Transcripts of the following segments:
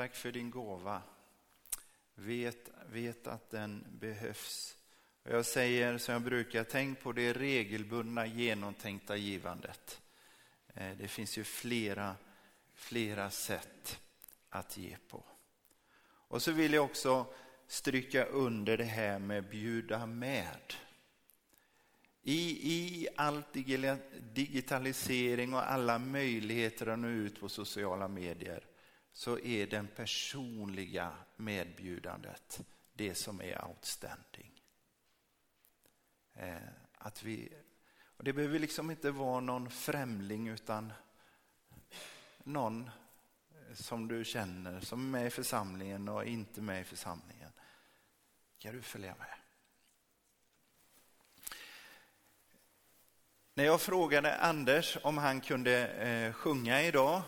Tack för din gåva. Vet, vet att den behövs. Och jag säger som jag brukar, tänk på det regelbundna genomtänkta givandet. Eh, det finns ju flera, flera sätt att ge på. Och så vill jag också stryka under det här med bjuda med. I, I all digitalisering och alla möjligheter att nå ut på sociala medier så är den personliga medbjudandet det som är outstanding. Eh, att vi, och det behöver liksom inte vara någon främling utan någon eh, som du känner, som är med i församlingen och inte med i församlingen. Kan du följa med? När jag frågade Anders om han kunde eh, sjunga idag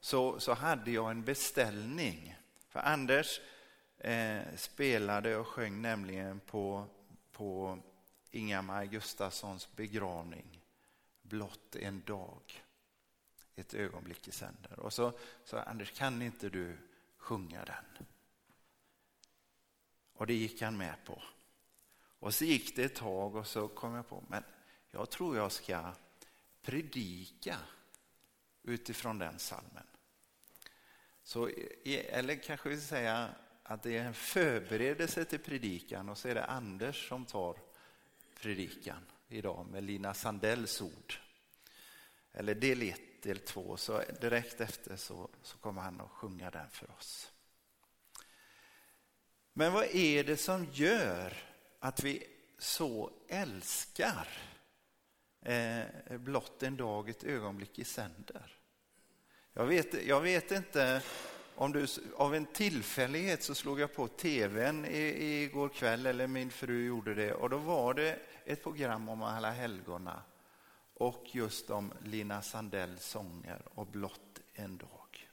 så, så hade jag en beställning. För Anders eh, spelade och sjöng nämligen på, på Inga-Maj Gustafssons begravning, Blott en dag, ett ögonblick i sänder. Och så sa Anders, kan inte du sjunga den? Och det gick han med på. Och så gick det ett tag och så kom jag på, men jag tror jag ska predika utifrån den salmen. Så, eller kanske vi ska säga att det är en förberedelse till predikan och så är det Anders som tar predikan idag med Lina Sandells ord. Eller del 1, del 2, så direkt efter så, så kommer han att sjunga den för oss. Men vad är det som gör att vi så älskar eh, blott en dag, ett ögonblick i sänder? Jag vet, jag vet inte om du, av en tillfällighet så slog jag på tvn igår kväll, eller min fru gjorde det, och då var det ett program om alla helgona och just om Lina Sandells sånger och blott en dag.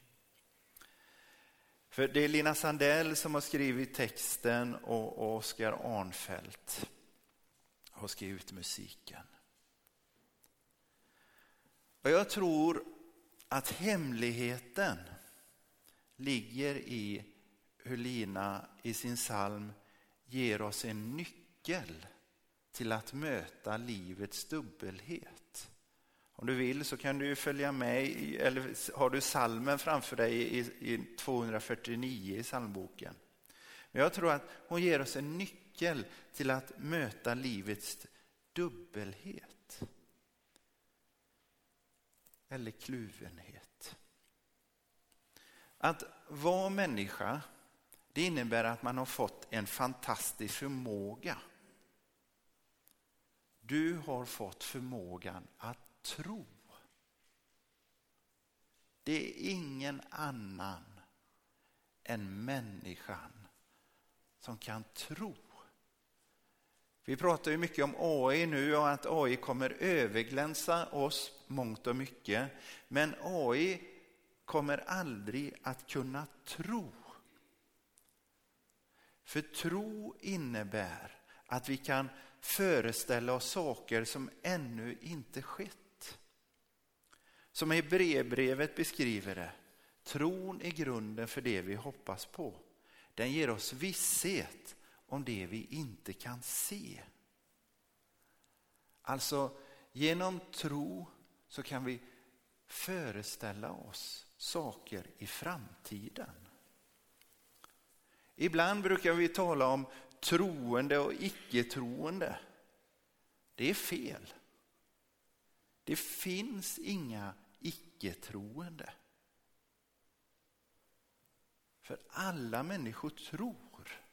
För det är Lina Sandell som har skrivit texten och Oskar Arnfelt har skrivit musiken. Och jag tror att hemligheten ligger i hur Lina i sin psalm ger oss en nyckel till att möta livets dubbelhet. Om du vill så kan du följa med, eller har du salmen framför dig i, 249 i psalmboken. Men jag tror att hon ger oss en nyckel till att möta livets dubbelhet. Eller kluvenhet. Att vara människa, det innebär att man har fått en fantastisk förmåga. Du har fått förmågan att tro. Det är ingen annan än människan som kan tro. Vi pratar ju mycket om AI nu och att AI kommer överglänsa oss mångt och mycket. Men AI kommer aldrig att kunna tro. För tro innebär att vi kan föreställa oss saker som ännu inte skett. Som Hebreerbrevet beskriver det, tron är grunden för det vi hoppas på. Den ger oss visshet om det vi inte kan se. Alltså, genom tro så kan vi föreställa oss saker i framtiden. Ibland brukar vi tala om troende och icke-troende. Det är fel. Det finns inga icke-troende. För alla människor tror.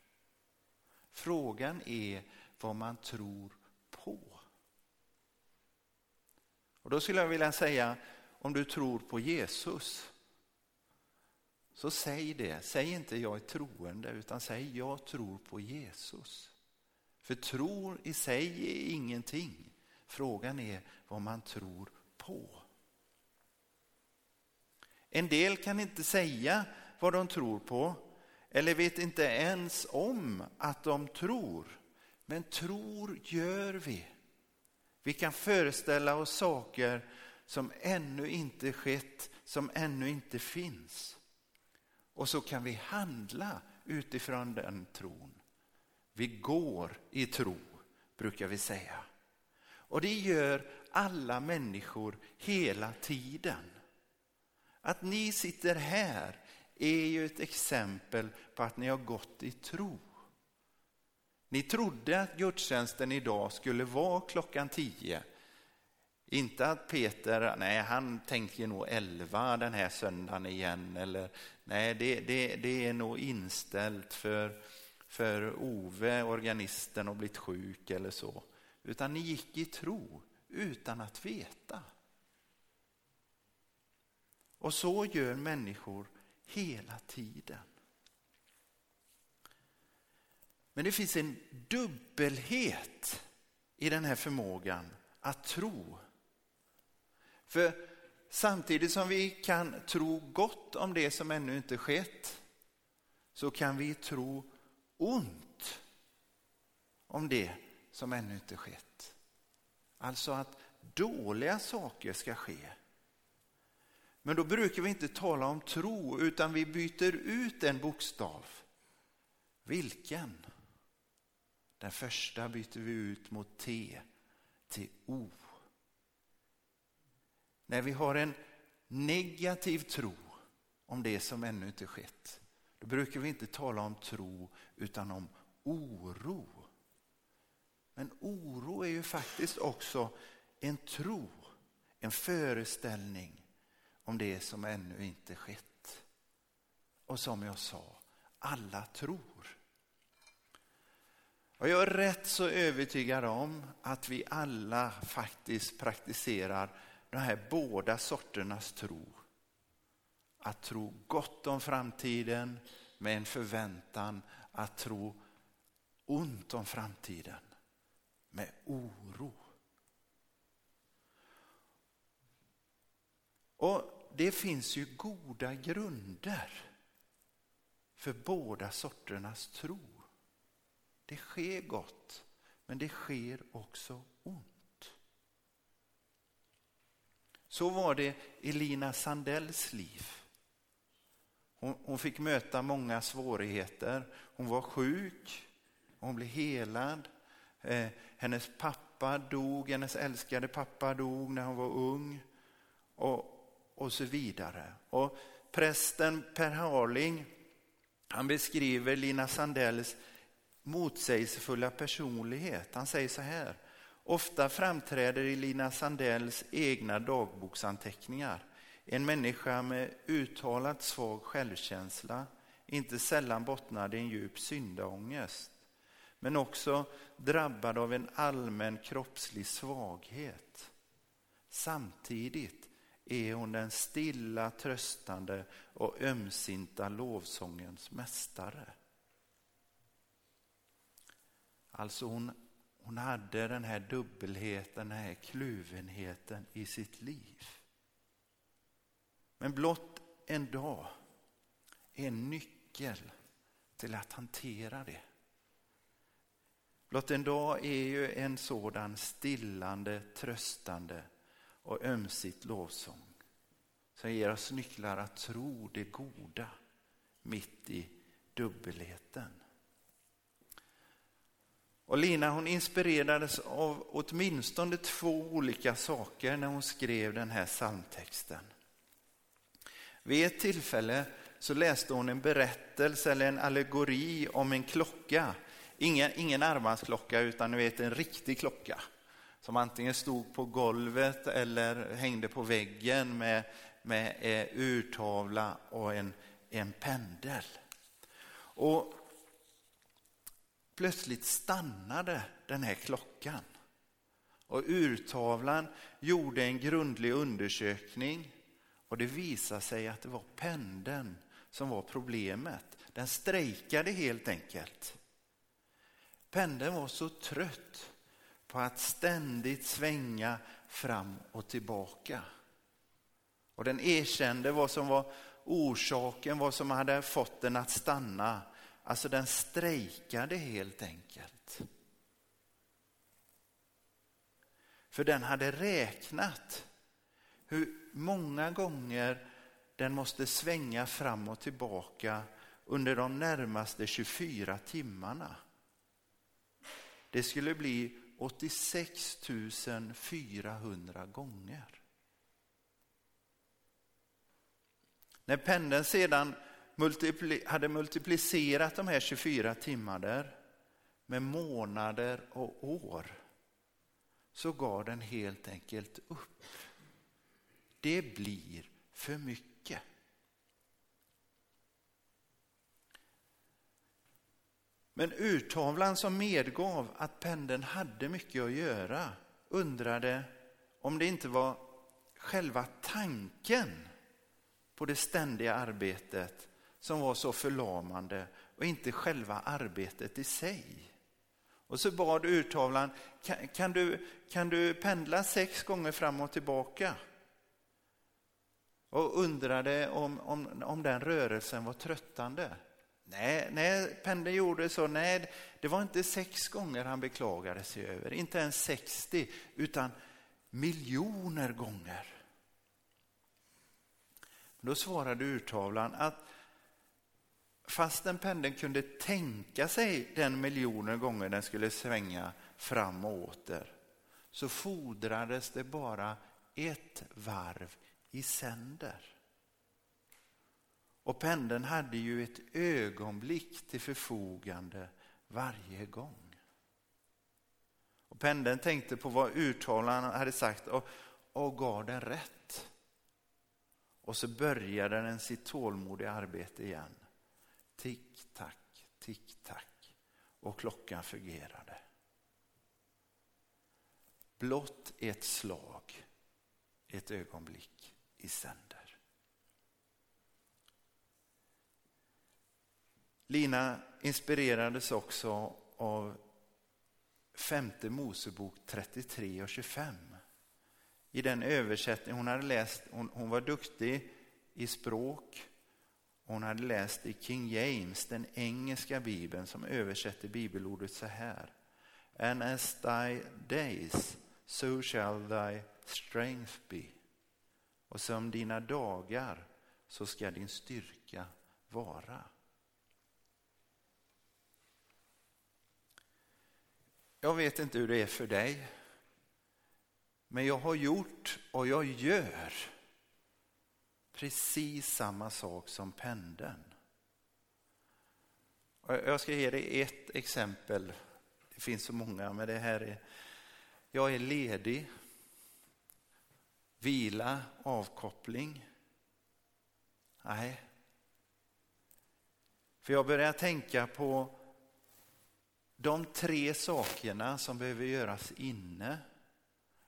Frågan är vad man tror på. Och Då skulle jag vilja säga, om du tror på Jesus, så säg det. Säg inte jag är troende, utan säg jag tror på Jesus. För tro i sig är ingenting. Frågan är vad man tror på. En del kan inte säga vad de tror på eller vet inte ens om att de tror. Men tror gör vi. Vi kan föreställa oss saker som ännu inte skett, som ännu inte finns. Och så kan vi handla utifrån den tron. Vi går i tro, brukar vi säga. Och det gör alla människor hela tiden. Att ni sitter här är ju ett exempel på att ni har gått i tro. Ni trodde att gudstjänsten idag skulle vara klockan tio. Inte att Peter, nej han tänker nog elva den här söndagen igen. Eller nej, det, det, det är nog inställt för, för Ove, organisten, har blivit sjuk eller så. Utan ni gick i tro utan att veta. Och så gör människor hela tiden. Men det finns en dubbelhet i den här förmågan att tro. För samtidigt som vi kan tro gott om det som ännu inte skett så kan vi tro ont om det som ännu inte skett. Alltså att dåliga saker ska ske. Men då brukar vi inte tala om tro utan vi byter ut en bokstav. Vilken? Den första byter vi ut mot T till O. När vi har en negativ tro om det som ännu inte skett, då brukar vi inte tala om tro utan om oro. Men oro är ju faktiskt också en tro, en föreställning om det som ännu inte skett. Och som jag sa, alla tror. Och jag är rätt så övertygad om att vi alla faktiskt praktiserar de här båda sorternas tro. Att tro gott om framtiden med en förväntan att tro ont om framtiden med oro. Och det finns ju goda grunder för båda sorternas tro. Det sker gott, men det sker också ont. Så var det i Lina Sandells liv. Hon, hon fick möta många svårigheter. Hon var sjuk, hon blev helad. Eh, hennes pappa dog, hennes älskade pappa dog när hon var ung. Och, och så vidare. Och prästen Per Harling, han beskriver Lina Sandells motsägelsefulla personlighet. Han säger så här. Ofta framträder i Lina Sandells egna dagboksanteckningar en människa med uttalat svag självkänsla, inte sällan bottnad i en djup syndaångest, men också drabbad av en allmän kroppslig svaghet. Samtidigt är hon den stilla, tröstande och ömsinta lovsångens mästare. Alltså hon, hon hade den här dubbelheten, den här kluvenheten i sitt liv. Men blott en dag är en nyckel till att hantera det. Blott en dag är ju en sådan stillande, tröstande och ömsigt lovsång som ger oss nycklar att tro det goda mitt i dubbelheten. Och Lina hon inspirerades av åtminstone två olika saker när hon skrev den här psalmtexten. Vid ett tillfälle så läste hon en berättelse eller en allegori om en klocka. Ingen, ingen armbandsklocka utan ni vet en riktig klocka som antingen stod på golvet eller hängde på väggen med, med eh, urtavla och en, en pendel. Och plötsligt stannade den här klockan. Och urtavlan gjorde en grundlig undersökning och det visade sig att det var pendeln som var problemet. Den strejkade helt enkelt. Pendeln var så trött på att ständigt svänga fram och tillbaka. Och den erkände vad som var orsaken, vad som hade fått den att stanna. Alltså den strejkade helt enkelt. För den hade räknat hur många gånger den måste svänga fram och tillbaka under de närmaste 24 timmarna. Det skulle bli 86 400 gånger. När pendeln sedan multipli hade multiplicerat de här 24 timmarna med månader och år så gav den helt enkelt upp. Det blir för mycket. Men urtavlan som medgav att pendeln hade mycket att göra undrade om det inte var själva tanken på det ständiga arbetet som var så förlamande och inte själva arbetet i sig. Och så bad urtavlan, kan, kan, du, kan du pendla sex gånger fram och tillbaka? Och undrade om, om, om den rörelsen var tröttande. Nej, nej, pendeln gjorde så. Nej, det var inte sex gånger han beklagade sig över, inte ens 60, utan miljoner gånger. Då svarade urtavlan att fastän pendeln kunde tänka sig den miljoner gånger den skulle svänga fram och åter så fordrades det bara ett varv i sänder. Och pendeln hade ju ett ögonblick till förfogande varje gång. Och pendeln tänkte på vad urtalaren hade sagt och, och gav den rätt. Och så började den sitt tålmodiga arbete igen. Tick, tack, tick, tack. Och klockan fungerade. Blott ett slag, ett ögonblick i sänder. Lina inspirerades också av femte Mosebok 33 och 25. I den översättning hon hade läst, hon, hon var duktig i språk, hon hade läst i King James, den engelska bibeln som översätter bibelordet så här. And as thy days, so shall thy strength be. Och som dina dagar, så ska din styrka vara. Jag vet inte hur det är för dig, men jag har gjort och jag gör precis samma sak som pendeln. Jag ska ge dig ett exempel. Det finns så många, men det här är... Jag är ledig. Vila, avkoppling. Nej. För jag börjar tänka på de tre sakerna som behöver göras inne.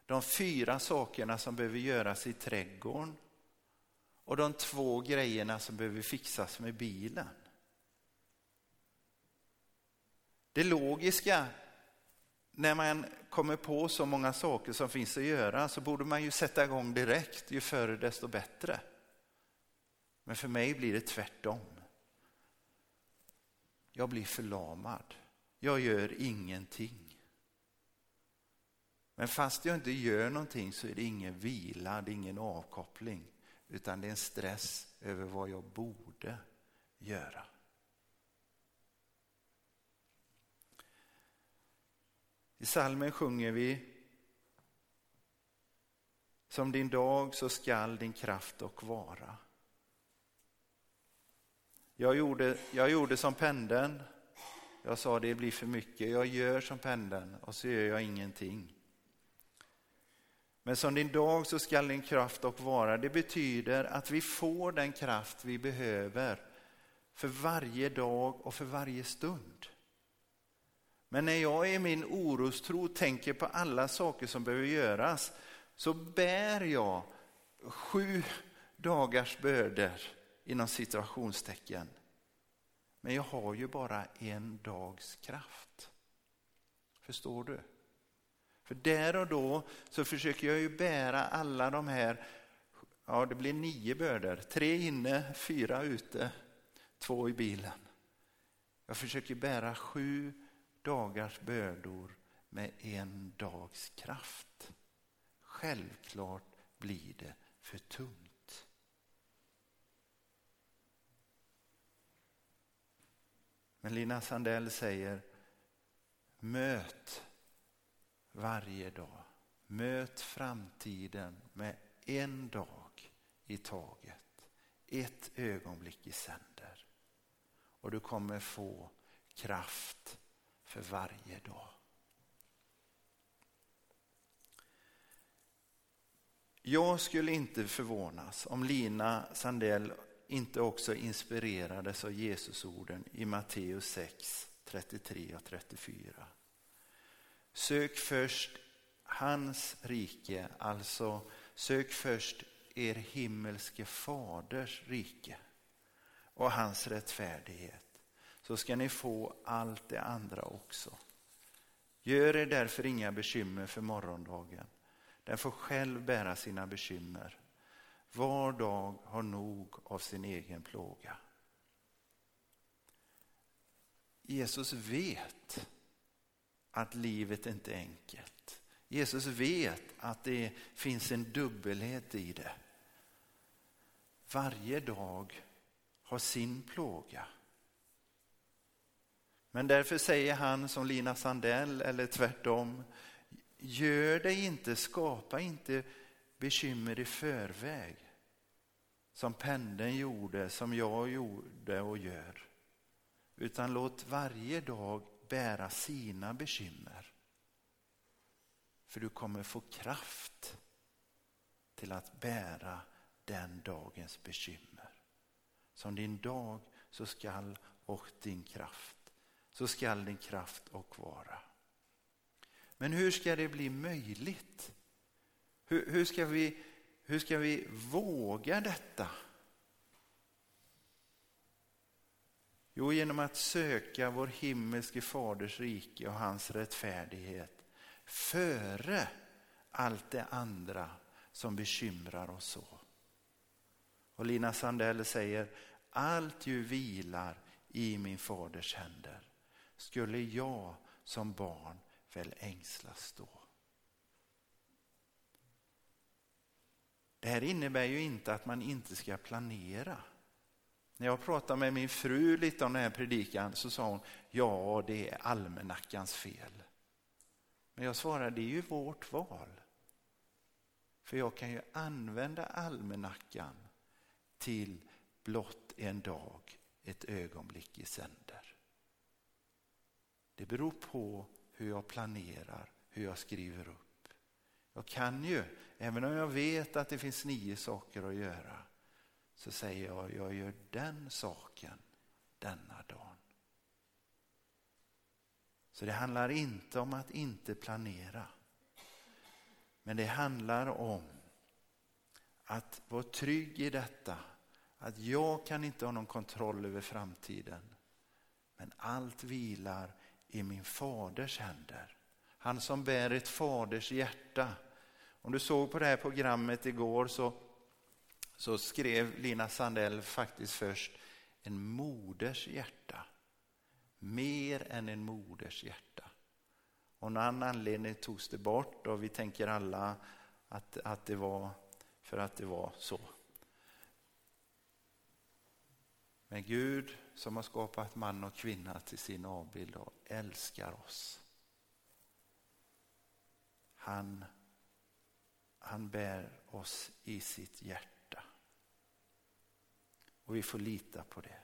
De fyra sakerna som behöver göras i trädgården och de två grejerna som behöver fixas med bilen. Det logiska när man kommer på så många saker som finns att göra så borde man ju sätta igång direkt, ju förr desto bättre. Men för mig blir det tvärtom. Jag blir förlamad. Jag gör ingenting. Men fast jag inte gör någonting så är det ingen vila, det är ingen avkoppling utan det är en stress över vad jag borde göra. I salmen sjunger vi Som din dag så skall din kraft och vara. Jag gjorde, jag gjorde som pendeln. Jag sa det blir för mycket. Jag gör som pendeln och så gör jag ingenting. Men som din dag så skall din kraft och vara. Det betyder att vi får den kraft vi behöver för varje dag och för varje stund. Men när jag i min orostro tänker på alla saker som behöver göras så bär jag sju dagars bördor inom situationstecken. Men jag har ju bara en dags kraft. Förstår du? För där och då så försöker jag ju bära alla de här, ja det blir nio bördor, tre inne, fyra ute, två i bilen. Jag försöker bära sju dagars bördor med en dags kraft. Självklart blir det för tungt. Men Lina Sandell säger möt varje dag. Möt framtiden med en dag i taget. Ett ögonblick i sänder. Och du kommer få kraft för varje dag. Jag skulle inte förvånas om Lina Sandell inte också inspirerades av Jesusorden i Matteus 6, 33 och 34. Sök först hans rike, alltså sök först er himmelske faders rike och hans rättfärdighet, så ska ni få allt det andra också. Gör er därför inga bekymmer för morgondagen. Den får själv bära sina bekymmer. Var dag har nog av sin egen plåga. Jesus vet att livet inte är enkelt. Jesus vet att det finns en dubbelhet i det. Varje dag har sin plåga. Men därför säger han som Lina Sandell eller tvärtom, gör dig inte, skapa inte bekymmer i förväg. Som pendeln gjorde, som jag gjorde och gör. Utan låt varje dag bära sina bekymmer. För du kommer få kraft till att bära den dagens bekymmer. Som din dag så skall och din kraft, så skall din kraft och vara. Men hur ska det bli möjligt? Hur, hur, ska, vi, hur ska vi våga detta? Jo, genom att söka vår himmelske faders rike och hans rättfärdighet före allt det andra som bekymrar oss så. Och Lina Sandell säger, allt ju vilar i min faders händer. Skulle jag som barn väl ängslas då? Det här innebär ju inte att man inte ska planera. När jag pratade med min fru lite om den här predikan så sa hon, ja det är almanackans fel. Men jag svarade, det är ju vårt val. För jag kan ju använda almanackan till blott en dag, ett ögonblick i sänder. Det beror på hur jag planerar, hur jag skriver upp. Jag kan ju, även om jag vet att det finns nio saker att göra, så säger jag, jag gör den saken denna dagen. Så det handlar inte om att inte planera. Men det handlar om att vara trygg i detta. Att jag kan inte ha någon kontroll över framtiden. Men allt vilar i min faders händer. Han som bär ett faders hjärta. Om du såg på det här programmet igår så, så skrev Lina Sandell faktiskt först en moders hjärta. Mer än en moders hjärta. Och någon anledning togs det bort och vi tänker alla att, att det var för att det var så. Men Gud som har skapat man och kvinna till sin avbild och älskar oss. Han, han bär oss i sitt hjärta. Och vi får lita på det.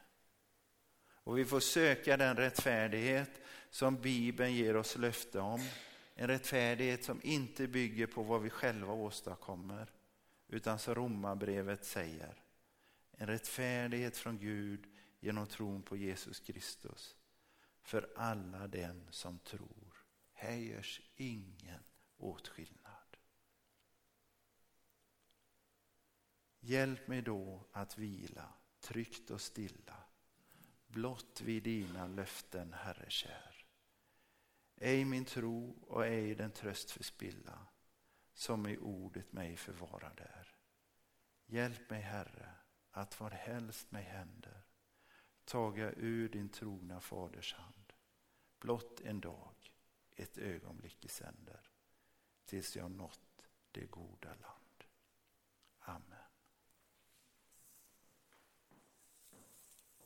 Och vi får söka den rättfärdighet som Bibeln ger oss löfte om. En rättfärdighet som inte bygger på vad vi själva åstadkommer. Utan som Romarbrevet säger. En rättfärdighet från Gud genom tron på Jesus Kristus. För alla den som tror. Här görs ingen åtskillnad. Hjälp mig då att vila tryggt och stilla blott vid dina löften, Herre kär. Ej min tro och ej den tröst förspilla som i ordet mig förvarar där. Hjälp mig, Herre, att var helst mig händer taga ur din trogna faders hand. Blott en dag, ett ögonblick i sänder tills jag nått det goda land.